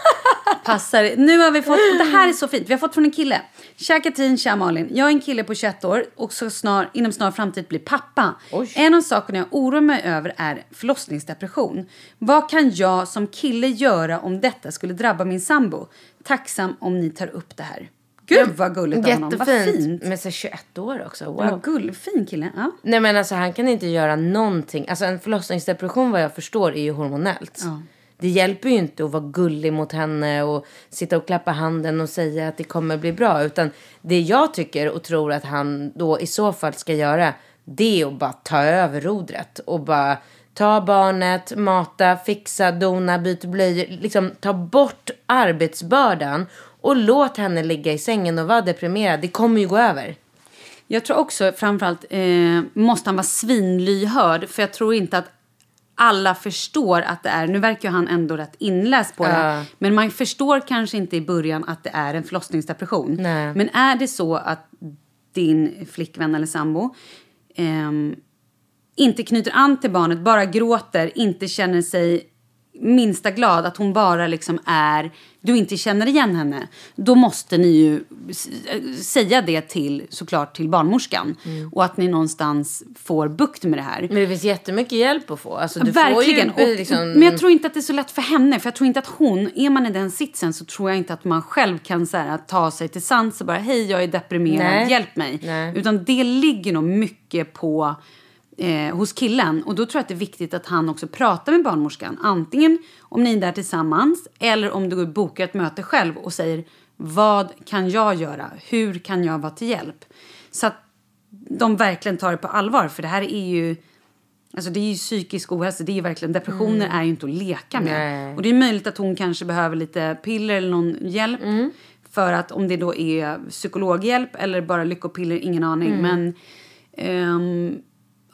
[SPEAKER 1] Passar. Nu har vi fått, det här är så fint, vi har fått från en kille. Tja Katrin, tja Malin. Jag är en kille på 21 år och så snar, inom snar framtid blir pappa.
[SPEAKER 3] Oj.
[SPEAKER 1] En av sakerna jag oroar mig över är förlossningsdepression. Vad kan jag som kille göra om detta skulle drabba min sambo? Tacksam om ni tar upp det här. Gud vad gulligt av honom, vad fint.
[SPEAKER 3] Men så 21 år också. Wow.
[SPEAKER 1] Vad gull, fin kille. Ja.
[SPEAKER 3] Nej men alltså han kan inte göra någonting. Alltså en förlossningsdepression vad jag förstår är ju hormonellt.
[SPEAKER 1] Ja.
[SPEAKER 3] Det hjälper ju inte att vara gullig mot henne och sitta och klappa handen och säga att det kommer bli bra. Utan det jag tycker och tror att han då i så fall ska göra det är att bara ta över rodret och bara ta barnet, mata, fixa, dona, byta blöjor. Liksom ta bort arbetsbördan och låt henne ligga i sängen och vara deprimerad. Det kommer ju gå över.
[SPEAKER 1] Jag tror också framförallt eh, måste han vara svinlyhörd. För jag tror inte att alla förstår att det är, nu verkar han ändå rätt inläst på det.
[SPEAKER 3] Ja.
[SPEAKER 1] Men man förstår kanske inte i början att det är en förlossningsdepression.
[SPEAKER 3] Nej.
[SPEAKER 1] Men är det så att din flickvän eller sambo ehm, inte knyter an till barnet, bara gråter, inte känner sig minsta glad, att hon bara liksom är, du inte känner igen henne, då måste ni ju äh, säga det till, såklart till barnmorskan. Och att ni någonstans får bukt med det här.
[SPEAKER 3] Men det finns jättemycket hjälp att få. Alltså,
[SPEAKER 1] Verkligen.
[SPEAKER 3] Ju,
[SPEAKER 1] och,
[SPEAKER 3] liksom...
[SPEAKER 1] Men jag tror inte att det är så lätt för henne. För jag tror inte att hon, är man i den sitsen så tror jag inte att man själv kan så här, ta sig till sans och bara hej jag är deprimerad,
[SPEAKER 3] Nej.
[SPEAKER 1] hjälp mig.
[SPEAKER 3] Nej.
[SPEAKER 1] Utan det ligger nog mycket på eh, hos killen. Och då tror jag att det är viktigt att han också pratar med barnmorskan. Antingen om ni är där tillsammans eller om du bokar ett möte själv och säger vad kan jag göra? Hur kan jag vara till hjälp? Så att de verkligen tar det på allvar. För det här är ju Alltså det är ju psykisk ohälsa, det är ju verkligen, depressioner är ju inte att leka med.
[SPEAKER 3] Mm. Nej.
[SPEAKER 1] Och det är möjligt att hon kanske behöver lite piller eller någon hjälp.
[SPEAKER 3] Mm.
[SPEAKER 1] För att om det då är psykologhjälp eller bara lyckopiller, ingen aning.
[SPEAKER 3] Mm.
[SPEAKER 1] Men ehm,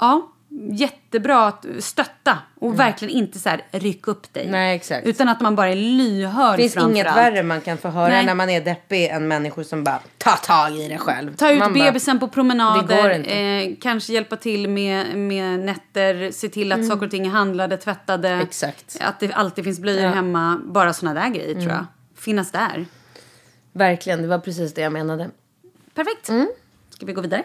[SPEAKER 1] ja, jättebra att stötta och verkligen inte så här rycka upp dig.
[SPEAKER 3] Mm. Nej, exakt.
[SPEAKER 1] Utan att man bara är lyhörd
[SPEAKER 3] Det finns inget
[SPEAKER 1] allt.
[SPEAKER 3] värre man kan få höra
[SPEAKER 1] Nej.
[SPEAKER 3] när man är deppig än människor som bara tar tag i det själv.
[SPEAKER 1] Ta ut
[SPEAKER 3] man bara,
[SPEAKER 1] bebisen på promenader. Eh, kanske hjälpa till med, med nätter, se till att saker och ting är handlade, tvättade.
[SPEAKER 3] Mm. Exakt.
[SPEAKER 1] Att det alltid finns blöjor
[SPEAKER 3] Ja. Mm.
[SPEAKER 1] hemma. Bara såna där grejer tror jag. Finnas där.
[SPEAKER 3] Verkligen, det var precis det jag menade.
[SPEAKER 1] Perfekt.
[SPEAKER 3] Mm.
[SPEAKER 1] Ska vi gå vidare?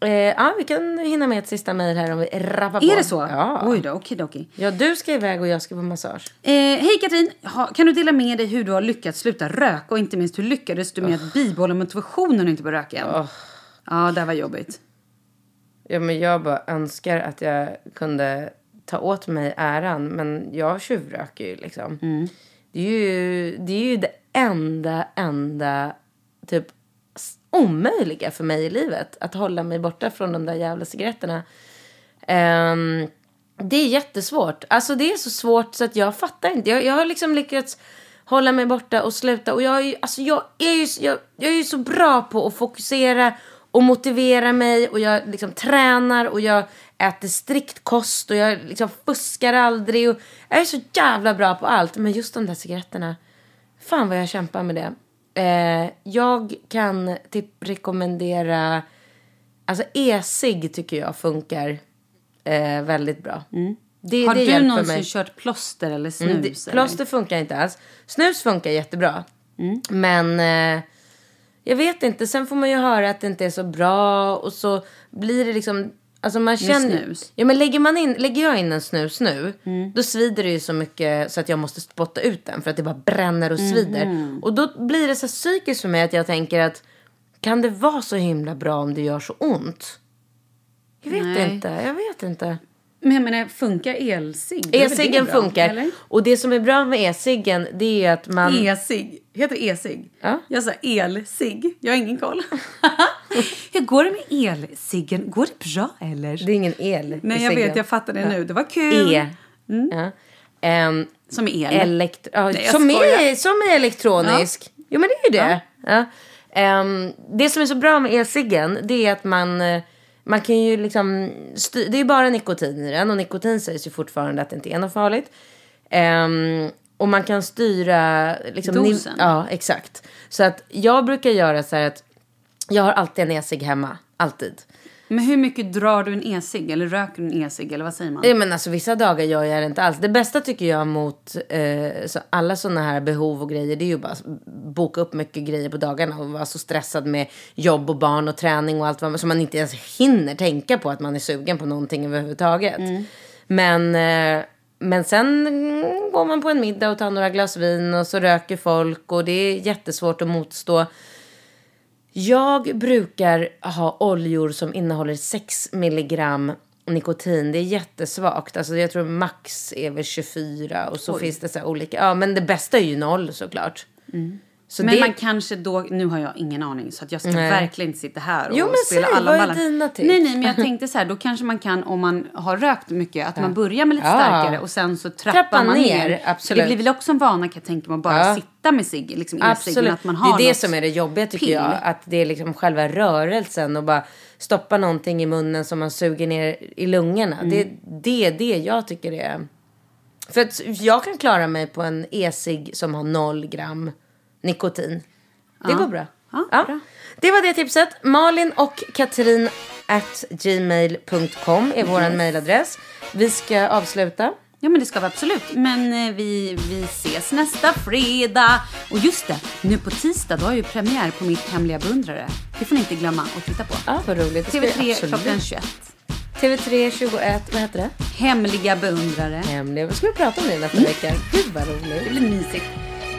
[SPEAKER 3] Eh, ja, vi kan hinna med ett sista mejl här om vi rappar på.
[SPEAKER 1] Är det så?
[SPEAKER 3] Ja.
[SPEAKER 1] Oj då, okej
[SPEAKER 3] ja, du ska iväg och jag ska på massage.
[SPEAKER 1] Eh, Hej Katrin! Ha, kan du dela med dig hur du har lyckats sluta röka och inte minst hur lyckades du med att bibehålla motivationen och inte börja röka igen? Ja, det var jobbigt.
[SPEAKER 3] Ja, men jag bara önskar att jag kunde ta åt mig äran. Men jag tjuvröker ju liksom. Det, är ju, det är ju det enda, enda typ omöjliga för mig i livet. Att hålla mig borta från de där jävla cigaretterna. Um, Det är jättesvårt. Alltså det är så svårt så att jag fattar inte. Jag, jag har liksom lyckats hålla mig borta och sluta. Och jag är ju, alltså jag är ju, jag, jag är ju så bra på att fokusera och motivera mig. Och jag liksom tränar och jag äter strikt kost och jag liksom fuskar aldrig. Och jag är så jävla bra på allt. Men just de där cigaretterna. Fan vad jag kämpar med det. Eh, jag kan typ rekommendera... Alltså e-cigg tycker jag funkar eh, väldigt bra. Det,
[SPEAKER 1] Har
[SPEAKER 3] det
[SPEAKER 1] du någonsin
[SPEAKER 3] mig.
[SPEAKER 1] kört plåster eller snus?
[SPEAKER 3] Mm, det,
[SPEAKER 1] eller?
[SPEAKER 3] plåster funkar inte alls. Snus funkar jättebra.
[SPEAKER 1] Mm.
[SPEAKER 3] Men eh, jag vet inte. Sen får man ju höra att det inte är så bra. Och så blir det liksom... Alltså man känner? Ja, men lägger, man in, lägger jag in en snus nu,
[SPEAKER 1] Mm.
[SPEAKER 3] då svider det ju så mycket så att jag måste spotta ut den. För att det bara bränner och svider.
[SPEAKER 1] Mhm.
[SPEAKER 3] Och då blir det så psykiskt för mig att jag tänker att kan det vara så himla bra om det gör så ont? Jag vet
[SPEAKER 1] Nej.
[SPEAKER 3] inte. Jag vet inte.
[SPEAKER 1] Men jag menar, funkar det
[SPEAKER 3] E-ciggen funkar.
[SPEAKER 1] eller?
[SPEAKER 3] Och det som är bra med e-ciggen det är att man...
[SPEAKER 1] E-cigg. Heter e-cigg?
[SPEAKER 3] Ja.
[SPEAKER 1] Jag sa elcigg. Jag har ingen koll. Hur går det med elciggen? Går det bra eller?
[SPEAKER 3] Det är ingen el
[SPEAKER 1] Nej, jag vet. Jag fattar det nu. Det var kul.
[SPEAKER 3] E. Ja. Ehm,
[SPEAKER 1] Som el.
[SPEAKER 3] elekt- ja,
[SPEAKER 1] Nej,
[SPEAKER 3] som, är, som är elektronisk. Jo, men det är ju det. Ja. Ehm, det som är så bra med e-ciggen det är att man, eh, man kan ju liksom... Det är ju bara nikotin i den och nikotin sägs ju fortfarande att det inte är något farligt. Ehm, och man kan styra... Liksom,
[SPEAKER 1] Dosen.
[SPEAKER 3] Ja, exakt. Så att jag brukar göra så här att jag har alltid en e-cigg hemma. Alltid.
[SPEAKER 1] Men hur mycket drar du en e-cigg? Eller röker du en e-cigg? Eller vad säger man?
[SPEAKER 3] Ja, men alltså, vissa dagar gör jag det inte alls. Det bästa tycker jag mot eh, så alla sådana här behov och grejer det är ju bara att boka upp mycket grejer på dagarna och vara så stressad med jobb och barn och träning och allt vad man, så man inte ens hinner tänka på att man är sugen på någonting överhuvudtaget. Men, eh, men sen mm, går man på en middag och tar några glas vin och så röker folk och det är jättesvårt att motstå. Jag brukar ha oljor som innehåller 6 milligram nikotin. Det är jättesvagt. Alltså jag tror max är väl 24 och så finns det så olika. Ja, men det bästa är ju noll såklart. Så
[SPEAKER 1] men
[SPEAKER 3] det...
[SPEAKER 1] man kanske då, nu har jag ingen aning så att jag ska
[SPEAKER 3] Nej.
[SPEAKER 1] verkligen inte sitta här och
[SPEAKER 3] Jo, men
[SPEAKER 1] spela
[SPEAKER 3] säg,
[SPEAKER 1] alla ballar.
[SPEAKER 3] dina tips?
[SPEAKER 1] Nej, nej, men jag tänkte så här, då kanske man kan om man har rökt mycket att man börjar med lite
[SPEAKER 3] Ja.
[SPEAKER 1] starkare och sen så trappar
[SPEAKER 3] Trappa
[SPEAKER 1] man
[SPEAKER 3] ner,
[SPEAKER 1] ner.
[SPEAKER 3] absolut.
[SPEAKER 1] Det blir väl också en vana kan jag tänka mig att bara
[SPEAKER 3] Ja.
[SPEAKER 1] sitta med cigg, liksom
[SPEAKER 3] Absolut.
[SPEAKER 1] att man har
[SPEAKER 3] det är det som är det jobbiga tycker
[SPEAKER 1] pill.
[SPEAKER 3] jag. Att det är liksom själva rörelsen och bara stoppa någonting i munnen som man suger ner i lungorna.
[SPEAKER 1] Mm.
[SPEAKER 3] Det, det är det jag tycker är... För att jag kan klara mig på en e-cigg som har noll gram nikotin. Det går bra.
[SPEAKER 1] Ja, bra.
[SPEAKER 3] Det var det tipset. Malin och Katrin at gmail.com är vår mejladress. Vi ska avsluta.
[SPEAKER 1] Ja men det ska vi absolut. Men eh, vi, vi ses nästa fredag. Och just det, nu på tisdag då har jag ju premiär på mitt hemliga beundrare. Det får ni inte glömma att titta på.
[SPEAKER 3] Ja, vad roligt. Det ska vi
[SPEAKER 1] TV3
[SPEAKER 3] absolut.
[SPEAKER 1] klockan 21.
[SPEAKER 3] TV3 21, vad heter det?
[SPEAKER 1] Hemliga beundrare.
[SPEAKER 3] Hemliga. Vad ska vi prata om det nästa vecka? Gud vad
[SPEAKER 1] Det
[SPEAKER 3] roligt.
[SPEAKER 1] blir mysigt.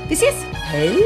[SPEAKER 1] Vi ses!
[SPEAKER 3] Hej!